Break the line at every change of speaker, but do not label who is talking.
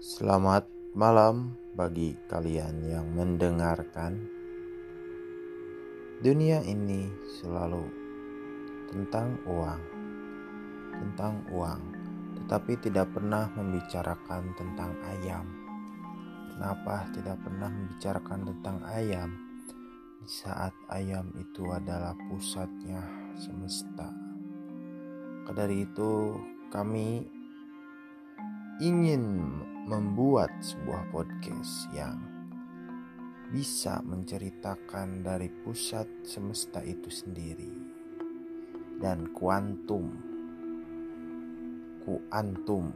Selamat malam bagi kalian yang mendengarkan. Dunia ini selalu tentang uang, tentang uang, tetapi tidak pernah membicarakan tentang ayam. Kenapa tidak pernah membicarakan tentang ayam? Di saat ayam itu adalah pusatnya semesta. Dari itu, kami ingin membuat sebuah podcast yang bisa menceritakan dari pusat semesta itu sendiri dan kuantum kuantum